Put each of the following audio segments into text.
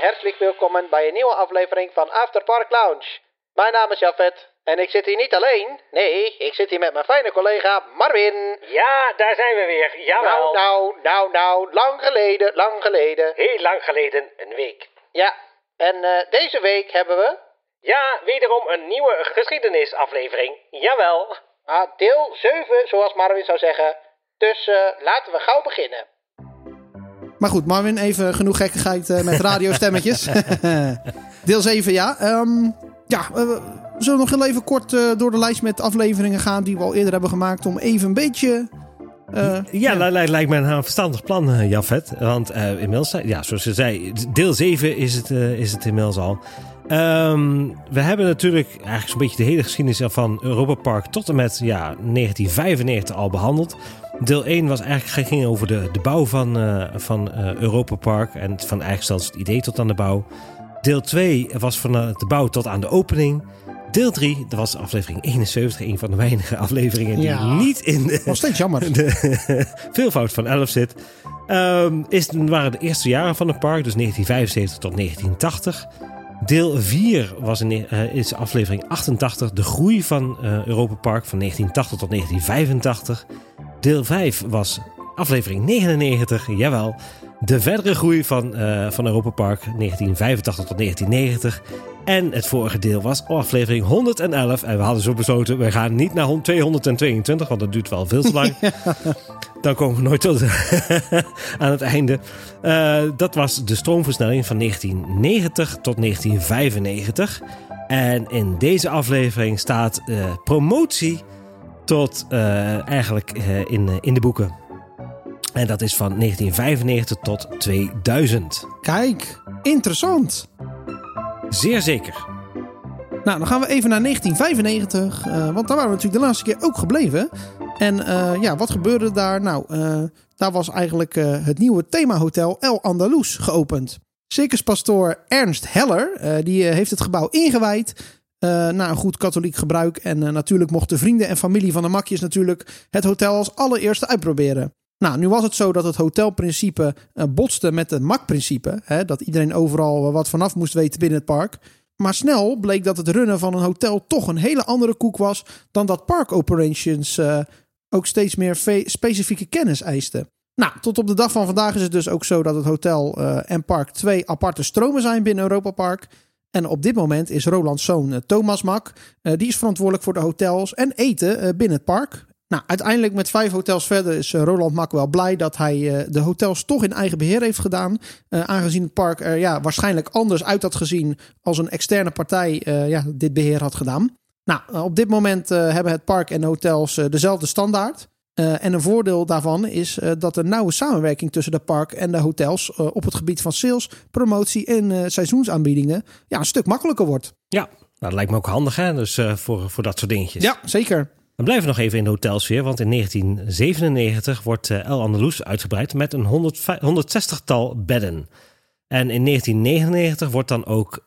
hartelijk welkom bij een nieuwe aflevering van After Park Lounge. Mijn naam is Jafet en ik zit hier niet alleen. Nee, ik zit hier met mijn fijne collega Marvin. Ja, daar zijn we weer. Jawel. Nou, nou, nou, nou, lang geleden, lang geleden. Heel lang geleden, een week. Ja, en eh, deze week hebben we... Ja, wederom een nieuwe geschiedenisaflevering. Jawel. Ah, deel 7, zoals Marvin zou zeggen. Dus eh, laten we gauw beginnen. Maar goed, Marvin, even genoeg gekkigheid eh, met radiostemmetjes. Deel 7, ja. Ehm, ja, eh, we zullen nog heel even kort eh, door de lijst met afleveringen gaan die we al eerder hebben gemaakt. Om even een beetje... Ja, li- lijkt mij een verstandig plan, Jafet. Want inmiddels, ja, zoals je zei, deel 7 is het, is het inmiddels al. Ehm, we hebben natuurlijk eigenlijk zo'n beetje de hele geschiedenis van Europa Park tot en met ja, 1995 al behandeld. Deel 1 was eigenlijk, ging over de, de bouw van, eh, van eh, Europa Park en van eigenlijk zelfs het idee tot aan de bouw. Deel 2 was van eh, de bouw tot aan de opening. Deel 3, dat was aflevering 71, een van de weinige afleveringen die Ja. niet in de, nog steeds jammer. de veelvoud van 11 zit. Ehm, is, waren de eerste jaren van het park, dus 1975 tot 1980. Deel 4 was in, is aflevering 88, de groei van Europa Park van 1980 tot 1985. Deel 5 was aflevering 99, jawel. De verdere groei van, eh, van Europa Park 1985 tot 1990. En het vorige deel was aflevering 111. En we hadden zo besloten, we gaan niet naar 222, want dat duurt wel veel te lang. Dan komen we nooit tot aan het einde. Eh, dat was de stroomversnelling van 1990 tot 1995. En in deze aflevering staat eh, promotie tot eh, eigenlijk eh, in, eh, in de boeken. En dat is van 1995 tot 2000. Kijk, interessant. Zeer zeker. Nou, dan gaan we even naar 1995. eh, want daar waren we natuurlijk de laatste keer ook gebleven. En ja, wat gebeurde daar? Nou, eh, daar was eigenlijk het nieuwe themahotel El Andalus geopend. Circuspastoor Ernst Heller, die heeft het gebouw ingewijd. Eh naar een goed katholiek gebruik. En eh, natuurlijk mochten vrienden en familie van de makjes natuurlijk het hotel als allereerste uitproberen. Nou, nu was het zo dat het hotelprincipe eh, botste met het makprincipe. Dat iedereen overal wat vanaf moest weten binnen het park. Maar snel bleek dat het runnen van een hotel toch een hele andere koek was dan dat park operations ook steeds meer specifieke kennis eisten. Nou, tot op de dag van vandaag is het dus ook zo dat het hotel en park twee aparte stromen zijn binnen Europa Park. En op dit moment is Rolands zoon eh, Thomas Mak, eh, die is verantwoordelijk voor de hotels en eten eh, binnen het park. Nou, uiteindelijk met vijf hotels verder is Roland Mak wel blij dat hij de hotels toch in eigen beheer heeft gedaan. Aangezien het park er ja, waarschijnlijk anders uit had gezien als een externe partij ja, dit beheer had gedaan. Nou, op dit moment hebben het park en hotels dezelfde standaard. Eh, en een voordeel daarvan is eh, dat de nauwe samenwerking tussen de park en de hotels eh, op het gebied van sales, promotie en seizoensaanbiedingen ja, een stuk makkelijker wordt. Ja, nou, dat lijkt me ook handig hè, dus voor, voor dat soort dingetjes. Ja, zeker. We blijven nog even in de hotelsfeer, want in 1997 wordt El Andalus uitgebreid met een 160-tal bedden. En in 1999 wordt dan ook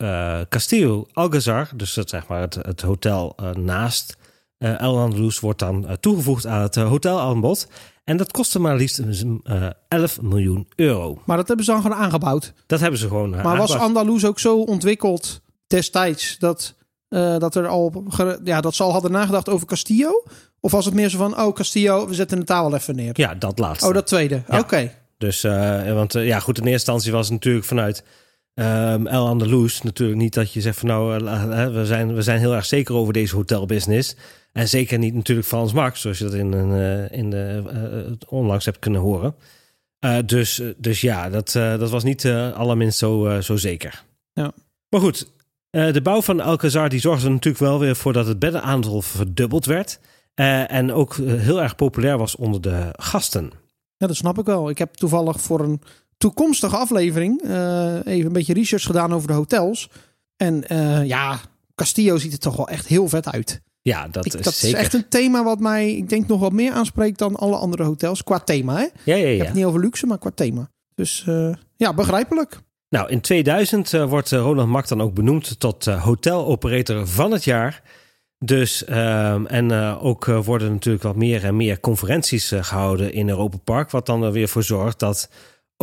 Castillo Alcazar, dus dat zeg maar het, het hotel naast eh, El Andalus, wordt dan eh, toegevoegd aan het eh, hotelaanbod. En dat kostte maar liefst eh 11 miljoen euro. Maar dat hebben ze dan gewoon aangebouwd. Dat hebben ze gewoon Maar was. Andalus ook zo ontwikkeld destijds dat, dat er al ja, dat ze al hadden nagedacht over Castillo? Of was het meer zo van, oh Castillo, we zetten de taal even neer? Ja, dat laatste. Oh, dat tweede. Ja. Oké. Dus, want ja, goed, in eerste instantie was het natuurlijk vanuit ehm, El Andalus natuurlijk niet dat je zegt van nou, eh, la- hè, we, zijn, we zijn heel erg zeker over deze hotelbusiness. En zeker niet natuurlijk Frans Max, zoals je dat in, een, eh, in de, eh, onlangs hebt kunnen horen. Eh, dus, eh, dus ja, dat, eh, dat was niet eh, allerminst zo, eh, zo zeker. Ja. Maar goed, eh, de bouw van Alcazar die zorgde natuurlijk wel weer voor dat het beddenaantal verdubbeld werd. Eh, en ook eh, heel erg populair was onder de gasten. Ja, dat snap ik wel. Ik heb toevallig voor een toekomstige aflevering eh, even een beetje research gedaan over de hotels. En eh, ja, Castillo ziet er toch wel echt heel vet uit. Ja, dat, Ik, is dat zeker. is echt een thema wat mij, ik denk, nog wat meer aanspreekt dan alle andere hotels. Qua thema, hè? Ja, ja, Ik ja. heb het niet over luxe, maar qua thema. Dus eh, ja, begrijpelijk. Nou, in 2000 eh, wordt Ronald Mak dan ook benoemd tot eh, hoteloperator van het jaar. Dus, ehm, en ook worden natuurlijk wat meer en meer conferenties eh, gehouden in Europa Park. Wat dan er weer voor zorgt dat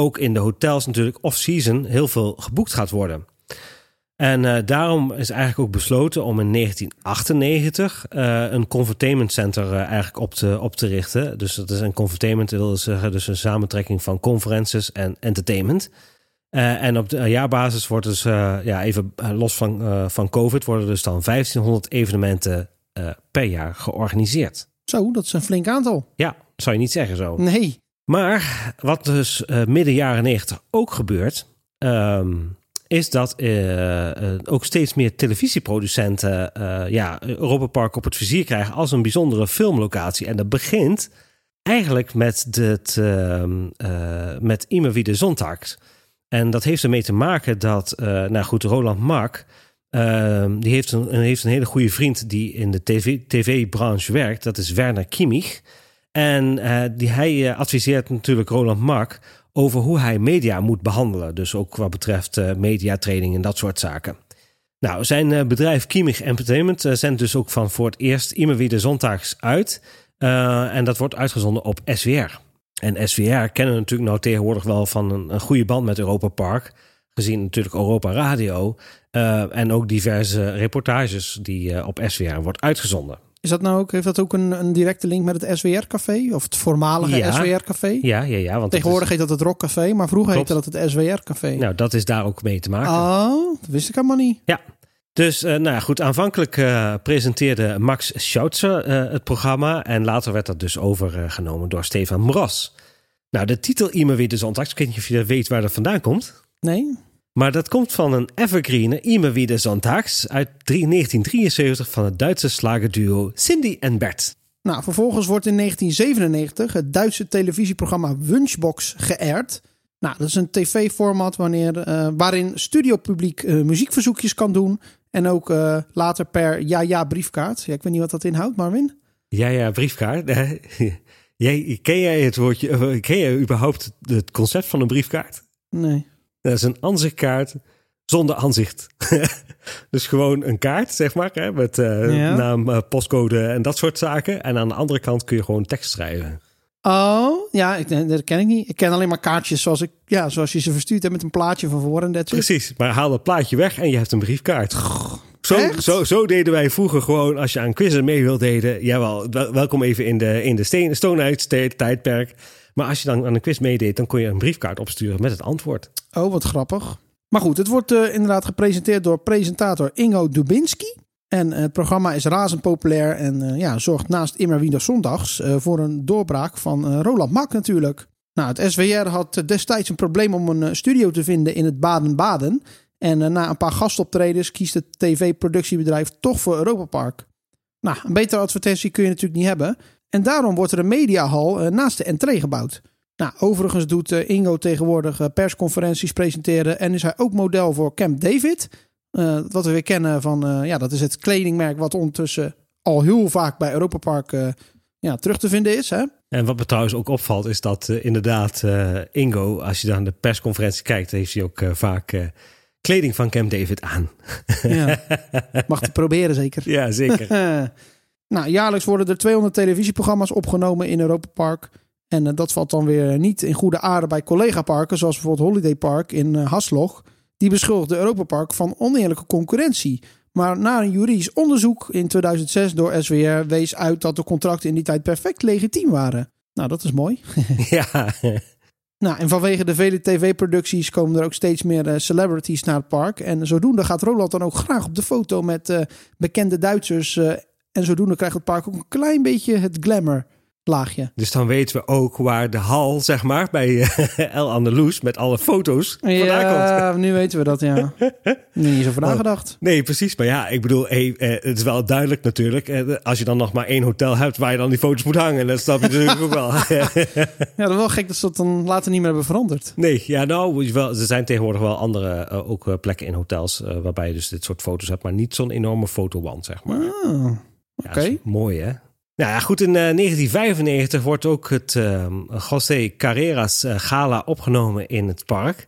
ook in de hotels natuurlijk off-season heel veel geboekt gaat worden. En uh, daarom is eigenlijk ook besloten om in 1998 uh, een convertainment center uh, eigenlijk op te, op te richten. Dus dat is een convertainment, wil zeggen dus een samentrekking van conferences en entertainment. en op de jaarbasis wordt dus, ja, even los van, van COVID, worden dus dan 1500 evenementen per jaar georganiseerd. Zo, dat is een flink aantal. Ja, zou je niet zeggen zo. Nee. Maar wat dus midden jaren 90 ook gebeurt, um, is dat uh, ook steeds meer televisieproducenten ja, Europa Park op het vizier krijgen als een bijzondere filmlocatie. En dat begint eigenlijk met, het, met Immer Wieder Zontags. En dat heeft ermee te maken dat, nou goed, Roland Mak, die heeft een, heeft een hele goede vriend die in de TV-branche werkt. Dat is Werner Kimmich. En die, hij adviseert natuurlijk Roland Mak over hoe hij media moet behandelen. Dus ook wat betreft uh, mediatraining en dat soort zaken. Nou, zijn bedrijf Kiemig Entertainment zendt dus ook van voor het eerst immer weer zondags uit. en dat wordt uitgezonden op SWR. En SWR kennen natuurlijk nou tegenwoordig wel van een, een goede band met Europa Park. Gezien natuurlijk Europa Radio. en ook diverse reportages die op SWR wordt uitgezonden. Is dat nou ook, heeft dat ook een, een directe link met het SWR-café? Of het voormalige Ja. SWR-café? Ja, ja, ja. Want Tegenwoordig het heet dat het Rockcafé, maar vroeger Klopt. heette dat het SWR-café. nou, dat is daar ook mee te maken. Oh, dat wist ik helemaal niet. Ja. Dus uh, nou goed, aanvankelijk uh, presenteerde Max Schautzer uh, het programma en later werd dat dus overgenomen door Stefan Mros. Nou, de titel Immer weer de zondags, ik weet niet of je weet waar dat vandaan komt. Nee? Maar dat komt van een evergreen Immer wieder Zondags uit 1973 van het Duitse slagerduo Cindy en Bert. Nou, vervolgens wordt in 1997 het Duitse televisieprogramma Wunschbox geëerd. Nou, dat is een tv-format wanneer, uh, waarin studiopubliek uh, muziekverzoekjes kan doen. En ook uh, later per ja-ja briefkaart. Ja, ik weet niet wat dat inhoudt, Marvin. Ja, ja, briefkaart. jij, ken jij het woordje, ken jij überhaupt het concept van een briefkaart? Nee. Dat is een aanzichtkaart zonder aanzicht. dus gewoon een kaart, zeg maar, hè, met uh, ja. naam, uh, postcode en dat soort zaken. En aan de andere kant kun je gewoon tekst schrijven. Oh, ja, ik, dat ken ik niet. Ik ken alleen maar kaartjes zoals, ik, ja, zoals je ze verstuurt hebt met een plaatje van voor en dat Precies, maar haal dat plaatje weg en je hebt een briefkaart. Zo, zo, zo, deden wij vroeger gewoon, als je aan quizzen mee wil deden. Jawel, welkom even in de, in de Stone tijdperk. Maar als je dan aan een quiz meedeed, dan kon je een briefkaart opsturen met het antwoord. Oh, wat grappig. Maar goed, het wordt uh, inderdaad gepresenteerd door presentator Ingo Dubinski. En uh, het programma is razend populair en uh, ja, zorgt naast immer wieder zondags voor een doorbraak van Roland Mak natuurlijk. Nou, het SWR had destijds een probleem om een studio te vinden in het Baden-Baden. En na een paar gastoptredens kiest het tv-productiebedrijf toch voor Europa Park. Nou, een betere advertentie kun je natuurlijk niet hebben. En daarom wordt er een mediahal naast de entree gebouwd. Nou, overigens doet uh, Ingo tegenwoordig uh, persconferenties presenteren en is hij ook model voor Camp David. Uh, wat we weer kennen van, ja, dat is het kledingmerk wat ondertussen al heel vaak bij Europa Park ja, terug te vinden is. Hè? En wat me trouwens ook opvalt is dat inderdaad Ingo, als je dan de persconferentie kijkt, heeft hij ook vaak kleding van Camp David aan. Ja, mag te proberen zeker. Ja, zeker. nou, jaarlijks worden er 200 televisieprogramma's opgenomen in Europa Park. En uh, dat valt dan weer niet in goede aarde bij collega-parken, zoals bijvoorbeeld Holiday Park in uh, Haslog. Die beschuldigde Europa Park van oneerlijke concurrentie. Maar na een juridisch onderzoek in 2006 door SWR wees uit dat de contracten in die tijd perfect legitiem waren. Nou, dat is mooi. ja. Nou, en vanwege de vele tv-producties komen er ook steeds meer uh, celebrities naar het park. En zodoende gaat Roland dan ook graag op de foto met bekende Duitsers. En zodoende krijgt het park ook een klein beetje het glamour laagje. Dus dan weten we ook waar de hal, zeg maar, bij uh, El Andalus met alle foto's ja, komt. nu weten we dat, ja. niet zo over nagedacht. Nee, precies. Maar ja, ik bedoel, hey, uh, het is wel duidelijk natuurlijk. Uh, als je dan nog maar één hotel hebt waar je dan die foto's moet hangen, dat snap je natuurlijk ook wel. ja, dat is wel gek dat ze dat dan later niet meer hebben veranderd. Nee, ja, nou, wel, er zijn tegenwoordig wel andere ook plekken in hotels waarbij je dus dit soort foto's hebt, maar niet zo'n enorme fotowand, zeg maar. Ah, Oké. Okay. Ja, mooi, hè? Nou ja, goed, in uh, 1995 wordt ook het uh, José Carreras uh, Gala opgenomen in het park.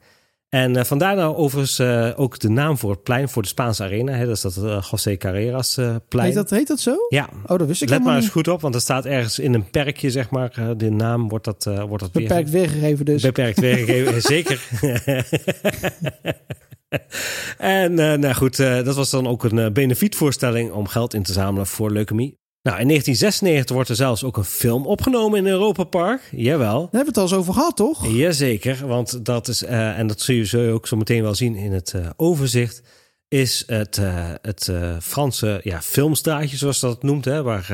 En uh, vandaar nou overigens uh, ook de naam voor het plein voor de Spaanse Arena. Hè? Dat is dat uh, José Carreras plein. Heet dat, heet dat zo? Ja. Oh, dat wist ik Let maar eens goed op, want er staat ergens in een perkje, zeg maar, de naam wordt dat, wordt dat Beperkt weer... weergegeven dus. Beperkt weergegeven, zeker. en nou goed, dat was dan ook een benefietvoorstelling om geld in te zamelen voor leukemie. Nou, in 1996 wordt er zelfs ook een film opgenomen in Europa Park. Jawel. Daar hebben we het al eens over gehad, toch? Jazeker, want dat is, uh, en dat zul je, zul je ook zo meteen wel zien in het overzicht, is het, het Franse ja, filmstraatje, zoals dat het noemt, hè, waar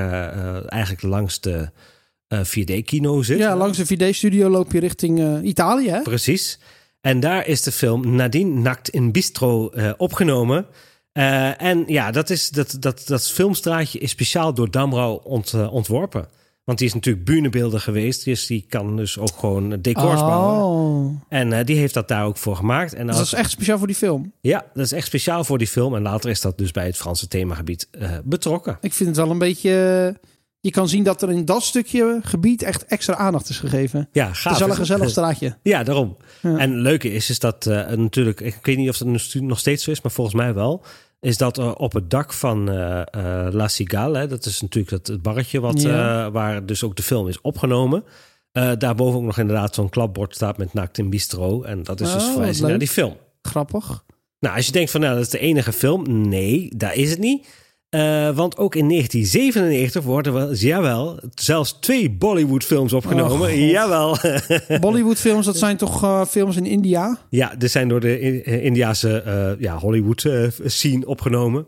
eigenlijk langs de 4D-kino zit. Ja, langs de 4D-studio loop je richting Italië, hè? Precies. En daar is de film Nadine Nakt in Bistro opgenomen. Uh, en ja, dat, is, dat, dat, dat filmstraatje is speciaal door Damrau ont, uh, ontworpen. Want die is natuurlijk bühnebeelder geweest. Dus die kan dus ook gewoon decors oh. bouwen. En uh, die heeft dat daar ook voor gemaakt. En dus dat is echt speciaal voor die film? Ja, dat is echt speciaal voor die film. En later is dat dus bij het Franse themagebied betrokken. Ik vind het wel een beetje... Je kan zien dat er in dat stukje gebied echt extra aandacht is gegeven. Ja, gaaf. Het is wel een gezellig straatje. Ja, daarom. Ja. En het leuke is, is dat natuurlijk... Ik weet niet of dat nog steeds zo is, maar volgens mij wel is dat uh, op het dak van uh, uh, La Cigale, hè, dat is natuurlijk dat, het barretje wat, ja. waar dus ook de film is opgenomen. daarboven ook nog inderdaad zo'n klapbord staat met Naakt in Bistro. En dat is dus Oh, verwijzing naar die film. Grappig. Nou, als je denkt van nou, dat is de enige film. Nee, daar is het niet. Uh, want ook in 1997 worden we, jawel, zelfs twee Bollywood-films opgenomen. Oh, jawel. Bollywood-films, dat zijn toch uh, films in India? Ja, dit zijn door de Indiase uh, ja, Hollywood-scene opgenomen.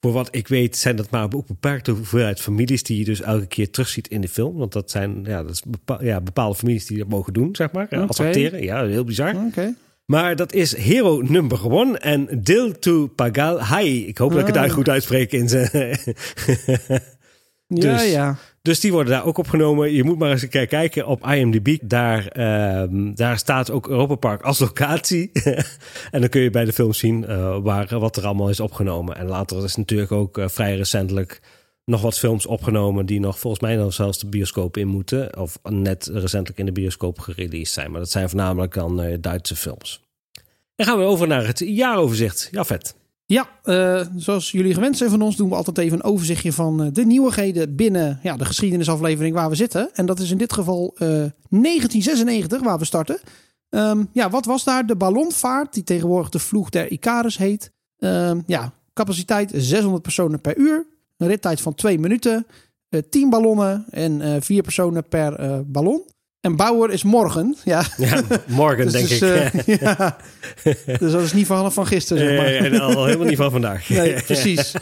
Voor wat ik weet zijn dat maar ook beperkte hoeveelheid families die je dus elke keer terugziet in de film. Want dat zijn ja, dat is ja, bepaalde families die dat mogen doen, zeg maar. Okay. Als acteren. Ja, heel bizar. Oké. Okay. Maar dat is Hero Number One en Dil to Pagal Hai. Ik hoop dat ik het daar goed uitspreek in zijn. ja, dus, ja. Dus die worden daar ook opgenomen. Je moet maar eens een keer kijken op IMDb. Daar, uh, daar staat ook Europa Park als locatie. en dan kun je bij de film zien uh, waar, wat er allemaal is opgenomen. En later is natuurlijk ook uh, vrij recentelijk nog wat films opgenomen... die nog volgens mij nog zelfs de bioscoop in moeten. Of net recentelijk in de bioscoop gereleased zijn. Maar dat zijn voornamelijk dan uh, Duitse films. Dan gaan we over naar het jaaroverzicht. Ja, vet. Ja, uh, zoals jullie gewend zijn van ons, doen we altijd even een overzichtje van uh, de nieuwigheden binnen ja, de geschiedenisaflevering waar we zitten. En dat is in dit geval uh, 1996 waar we starten. Um, ja, wat was daar? De ballonvaart, die tegenwoordig de vloeg der Icarus heet. Um, ja, capaciteit 600 personen per uur. Een rittijd van 2 minuten. 10 ballonnen en 4 personen per ballon. En bouwer is morgen. Ja, ja morgen dus denk dus, ik. Uh, ja. dus dat is niet van, van gisteren, zeg maar. Nee, al helemaal niet van vandaag. Nee, precies.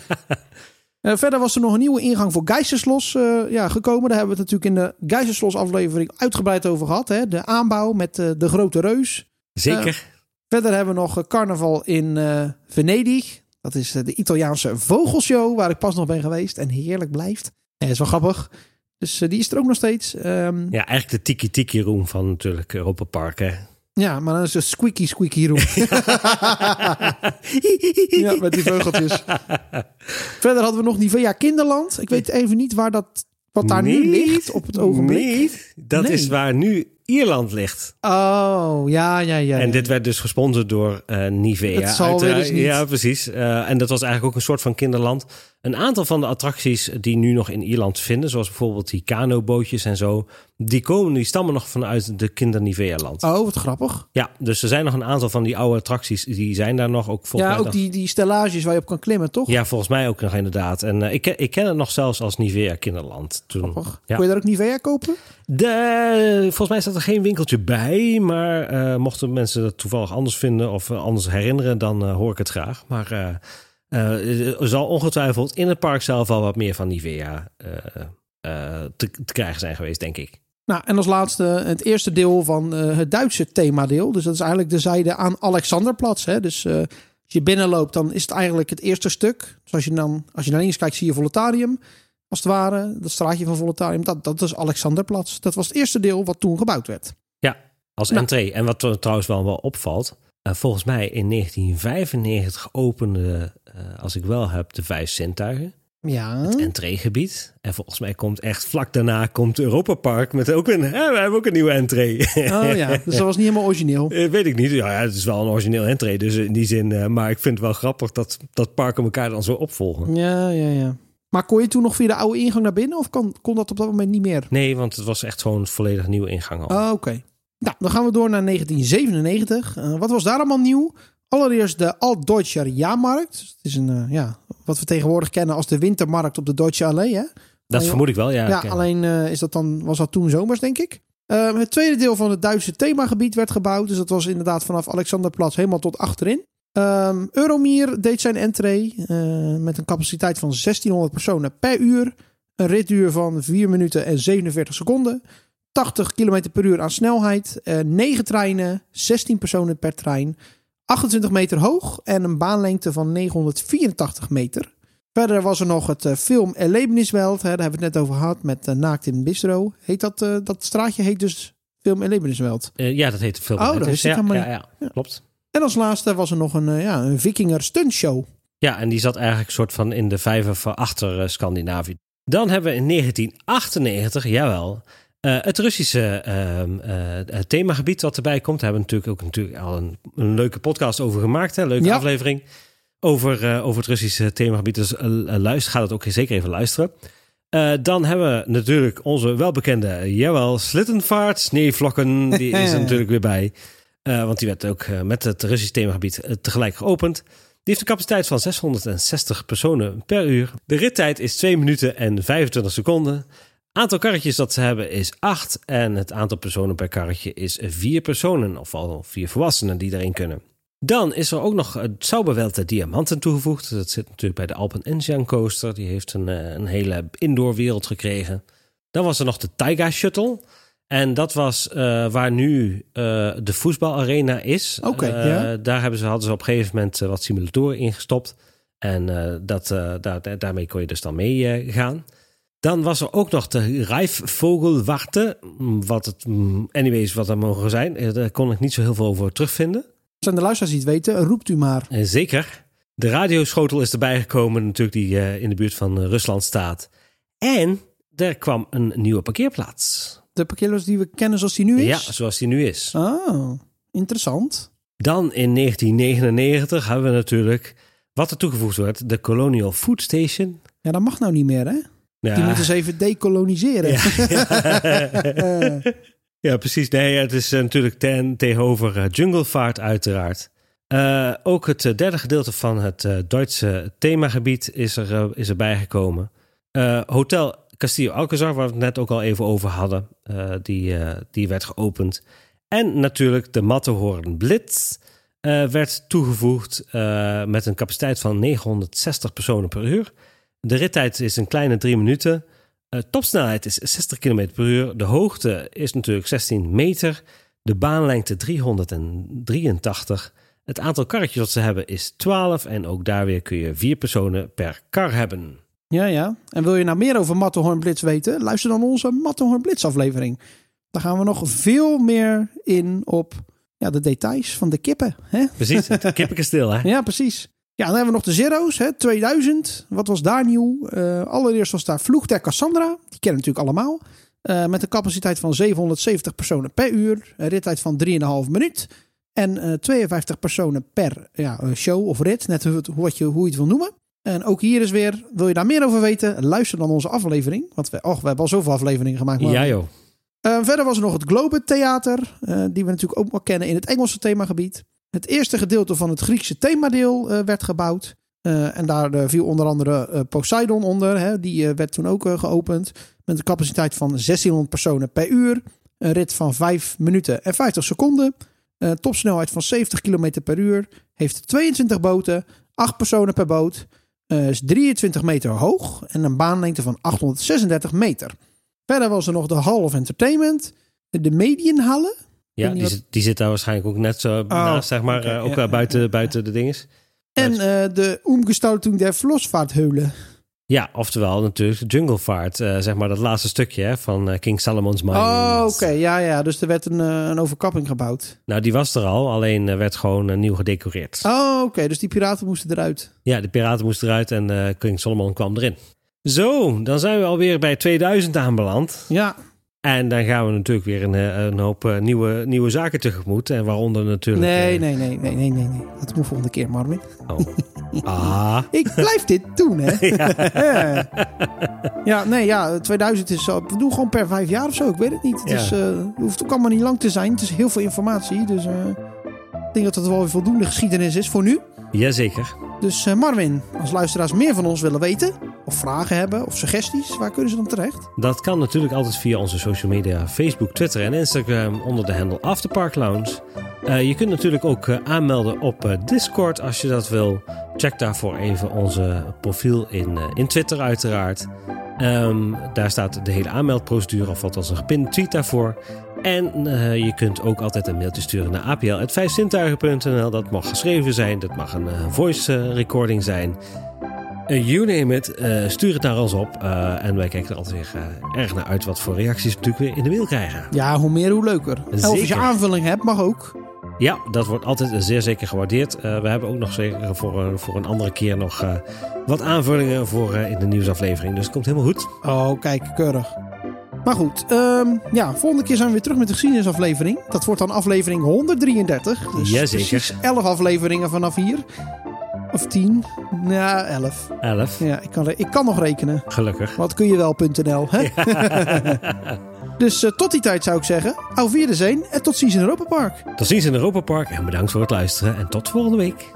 Uh, verder was er nog een nieuwe ingang voor Geisterslos uh, ja, gekomen. Daar hebben we het natuurlijk in de Geisterslos aflevering uitgebreid over gehad. Hè? De aanbouw met de grote reus. Zeker. verder hebben we nog carnaval in Venedig. Dat is de Italiaanse vogelshow waar ik pas nog ben geweest. En heerlijk blijft. Ja, is wel grappig. Dus uh, die is er ook nog steeds. Um, ja, eigenlijk de Tiki Tiki Room van natuurlijk Europa Park, hè? Ja, maar dan is het Squeaky Squeaky Room. ja, met die vogeltjes. Verder hadden we nog Nivea Kinderland. Ik weet even niet waar dat, wat daar nu ligt op het ogenblik. Niet. Dat Nee. is waar nu Ierland ligt. Oh, ja, ja, ja. En dit werd dus gesponsord door eh, Nivea. Het zal weer eens niet. Ja, precies. Eh, en dat was eigenlijk ook een soort van kinderland. Een aantal van de attracties die nu nog in Ierland vinden, zoals bijvoorbeeld die kanobootjes en zo, die komen, die stammen nog vanuit de kinder Nivea land. Oh, wat grappig. Ja, dus er zijn nog een aantal van die oude attracties, die zijn daar nog ook volgens ja, ook nog- die, die stellages waar je op kan klimmen, toch? Ja, volgens mij ook nog inderdaad. En eh, ik, ken- ik ken het nog zelfs als Nivea Kinderland. Toen, Grappig. ja. Kon je daar ook Nivea kopen? De, volgens mij staat er geen winkeltje bij. Maar eh, mochten mensen dat toevallig anders vinden of eh, anders herinneren, dan hoor ik het graag. Maar er zal ongetwijfeld in het park zelf al wat meer van Nivea eh, eh, te, te krijgen zijn geweest, denk ik. Nou, en als laatste het eerste deel van eh, het Duitse themadeel. Dus dat is eigenlijk de zijde aan Alexanderplatz. Hè? Dus eh, als je binnenloopt, dan is het eigenlijk het eerste stuk. Dus als je, dan, als je naar links kijkt, zie je Voletarium. Als het ware, dat straatje van Voletarium. Dat, dat is Alexanderplatz. Dat was het eerste deel wat toen gebouwd werd. Ja, als Nou. entree. En wat er trouwens wel, wel opvalt. Eh, volgens mij in 1995 opende, eh, als ik wel heb, de vijf zintuigen. Ja. het entreegebied. En volgens mij komt echt vlak daarna komt Europa Park met ook een, hè, we hebben ook een nieuwe entree. Oh ja, dus dat was niet helemaal origineel. Eh, Weet ik niet. Ja, het is wel een origineel entree, dus in die zin. maar ik vind het wel grappig dat, dat parken elkaar dan zo opvolgen. Ja, ja, ja. Maar kon je toen nog via de oude ingang naar binnen? Of kon, kon dat op dat moment niet meer? Nee, want het was echt gewoon een volledig nieuwe ingang al. Oh, Oké. Nou, dan gaan we door naar 1997. Eh, wat was daar allemaal nieuw? Allereerst de Altdeutscher Jahrmarkt. Dus Het is een, eh, ja, wat we tegenwoordig kennen als de wintermarkt op de Deutsche Allee. Hè? dat vermoed ik wel, ja. Ja, alleen eh, is dat dan, was dat toen zomers, denk ik. Het tweede deel van het Duitse themagebied werd gebouwd. Dus dat was inderdaad vanaf Alexanderplatz helemaal tot achterin. Ehm Euromier deed zijn entree met een capaciteit van 1600 personen per uur. Een ritduur van 4 minuten en 47 seconden. 80 km per uur aan snelheid. eh 9 treinen, 16 personen per trein. 28 meter hoog en een baanlengte van 984 meter. Verder was er nog het eh, film Erlebniswelt. Hè, daar hebben we het net over gehad met eh, Naakt in Bistro. Heet dat, dat straatje heet dus film Erlebniswelt. ja, dat heet de film. Oh, dat ik ja, helemaal ja, ja, klopt. En als laatste was er nog een, ja, een Vikinger stuntshow. Ja, en die zat eigenlijk soort van in de vijver van achter Scandinavië. Dan hebben we in 1998, jawel, eh, het Russische ehm, eh, themagebied wat erbij komt. Daar hebben we natuurlijk ook natuurlijk al een, een leuke podcast over gemaakt. Hè? Leuke Ja. aflevering over, eh, over het Russische themagebied. Dus luister, ga dat ook zeker even luisteren. Dan hebben we natuurlijk onze welbekende, jawel, Slittenvaart, sneeuwvlokken. Die is er natuurlijk weer bij. Want die werd ook met het Russische themagebied tegelijk geopend. Die heeft een capaciteit van 660 personen per uur. De rittijd is 2 minuten en 25 seconden. Aantal karretjes dat ze hebben is 8. En het aantal personen per karretje is 4 personen. Of al 4 volwassenen die erin kunnen. Dan is er ook nog het Sauberwelte Diamanten toegevoegd. Dat zit natuurlijk bij de Alpen Enzian Coaster. Die heeft een, eh, een hele indoor wereld gekregen. Dan was er nog de Taiga Shuttle. En dat was eh, waar nu eh, de voetbalarena is. Oké, ja. Daar hebben ze, hadden ze op een gegeven moment wat simulatoren ingestopt. En dat, daar, daar- daarmee kon je dus dan mee gaan. Dan was er ook nog de Rijfvogelwarte. mm, Wat het, mm, anyways, wat er mogen zijn. Eh, Daar kon ik niet zo heel veel over terugvinden. Zijn de luisteraars die het weten, roept u maar. Eh, zeker. De radioschotel is erbij gekomen, natuurlijk, die eh, in de buurt van Rusland staat. En er kwam een nieuwe parkeerplaats. De parkeerloos die we kennen zoals die nu is? Ja, zoals die nu is. Oh, interessant. Dan in 1999 hebben we natuurlijk wat er toegevoegd wordt: de Colonial Food Station. Ja, dat mag nou niet meer, hè? Ja, Die moeten ze even decoloniseren. ja. ja, precies. Nee, het is eh, natuurlijk ten, tegenover uh, Junglevaart uiteraard. Uh, ook het derde gedeelte van het uh, Duitse themagebied is, er, uh, is erbij gekomen. Hotel Castillo Alcazar, waar we het net ook al even over hadden, die, die werd geopend. En natuurlijk de Matterhorn Blitz werd toegevoegd met een capaciteit van 960 personen per uur. De rittijd is een kleine drie minuten. Uh, topsnelheid is 60 km per uur. De hoogte is natuurlijk 16 meter. De baanlengte 383. Het aantal karretjes dat ze hebben is 12. En ook daar weer kun je vier personen per kar hebben. Ja, ja. En wil je nou meer over Matterhorn Blitz weten? Luister dan onze Matterhorn Blitz aflevering. Daar gaan we nog veel meer in op ja, de details van de kippen. Hè? Precies, het kippenkasteel hè? Ja, precies. Ja, dan hebben we nog de Zero's, hè, 2000. Wat was daar nieuw? Uh, allereerst was daar Vloeg der Cassandra. Die kennen natuurlijk allemaal. Uh, met een capaciteit van 770 personen per uur. Een rittijd van 3,5 minuut. En uh, 52 personen per ja, show of rit. Net hoe, wat je, hoe je het wil noemen. En ook hier is weer, wil je daar meer over weten? Luister dan onze aflevering. Want we, och, we hebben al zoveel afleveringen gemaakt. Maar... Ja joh. Verder was er nog het Globe Theater. Die we natuurlijk ook wel kennen in het Engelse themagebied. Het eerste gedeelte van het Griekse themadeel uh, werd gebouwd. en daar viel onder andere Poseidon onder. Hè, die werd toen ook geopend. Met een capaciteit van 1600 personen per uur. Een rit van 5 minuten en 50 seconden. topsnelheid van 70 km per uur. Heeft 22 boten. 8 personen per boot. is 23 meter hoog. En een baanlengte van 836 meter. Verder was er nog de Hall of Entertainment. De Medienhallen. Ja, die, zit, die zit daar waarschijnlijk ook net zo oh, naast, zeg maar. Okay, uh, ook ja, buiten, ja, buiten de dinges. En uh, de Umgestaltung der Vlosvaartheulen. Ja, oftewel natuurlijk de Junglevaart. eh zeg maar dat laatste stukje hè, van eh, King Solomon's Mine. Oh, oké. Ja, ja. Dus er werd een, eh, een overkapping gebouwd. Nou, die was er al, alleen eh, werd gewoon eh, nieuw gedecoreerd. Oh, oké. Dus die piraten moesten eruit. Ja, de piraten moesten eruit en eh, King Solomon kwam erin. Zo, dan zijn we alweer bij 2000 aanbeland. Ja. En dan gaan we natuurlijk weer een, eh, een hoop eh, nieuwe, nieuwe zaken tegemoet. En waaronder natuurlijk... Nee, eh, nee, nee, nee, nee, nee, nee. Dat moet volgende keer, Marvin. Oh. Ah. Ik blijf dit doen, hè? ja, nee, ja, 2000 is zo. We doen gewoon per vijf jaar of zo. Ik weet het niet. Het, Ja. is, het hoeft ook allemaal niet lang te zijn. Het is heel veel informatie. Dus ik denk dat het wel weer voldoende geschiedenis is voor nu. Jazeker. Dus eh, Marvin, als luisteraars meer van ons willen weten, of vragen hebben, of suggesties, waar kunnen ze dan terecht? Dat kan natuurlijk altijd via onze social media, Facebook, Twitter en Instagram onder de handle Afterpark Lounge. Eh, je kunt natuurlijk ook eh, aanmelden op Discord als je dat wil. Check daarvoor even onze profiel in, in Twitter uiteraard. Ehm, daar staat de hele aanmeldprocedure of althans een gepinde tweet daarvoor. En eh, je kunt ook altijd een mailtje sturen naar apl.vijfzintuigen.nl. Dat mag geschreven zijn, dat mag een eh, voice eh, recording zijn. You name it, stuur het naar ons op. en wij kijken er altijd weer erg naar uit wat voor reacties we natuurlijk weer in de mail krijgen. Ja, hoe meer, hoe leuker. En als je aanvulling hebt, mag ook. Ja, dat wordt altijd zeer zeker gewaardeerd. We hebben ook nog zeker voor, een- voor een andere keer nog wat aanvullingen voor in de nieuwsaflevering. Dus het komt helemaal goed. Oh, kijk, keurig. Maar goed, ehm, ja, volgende keer zijn we weer terug met de geschiedenisaflevering. Dat wordt dan aflevering 133. Dus Jazeker. precies 11 afleveringen vanaf hier. Of 10. Ja, 11. 11, Ja, ik kan, ik kan nog rekenen. gelukkig. Wat kun je wel.nl, hè? dus eh, tot die tijd zou ik zeggen. Au Wiedersehen en tot ziens in Europa Park. Tot ziens in Europa Park en bedankt voor het luisteren en tot volgende week.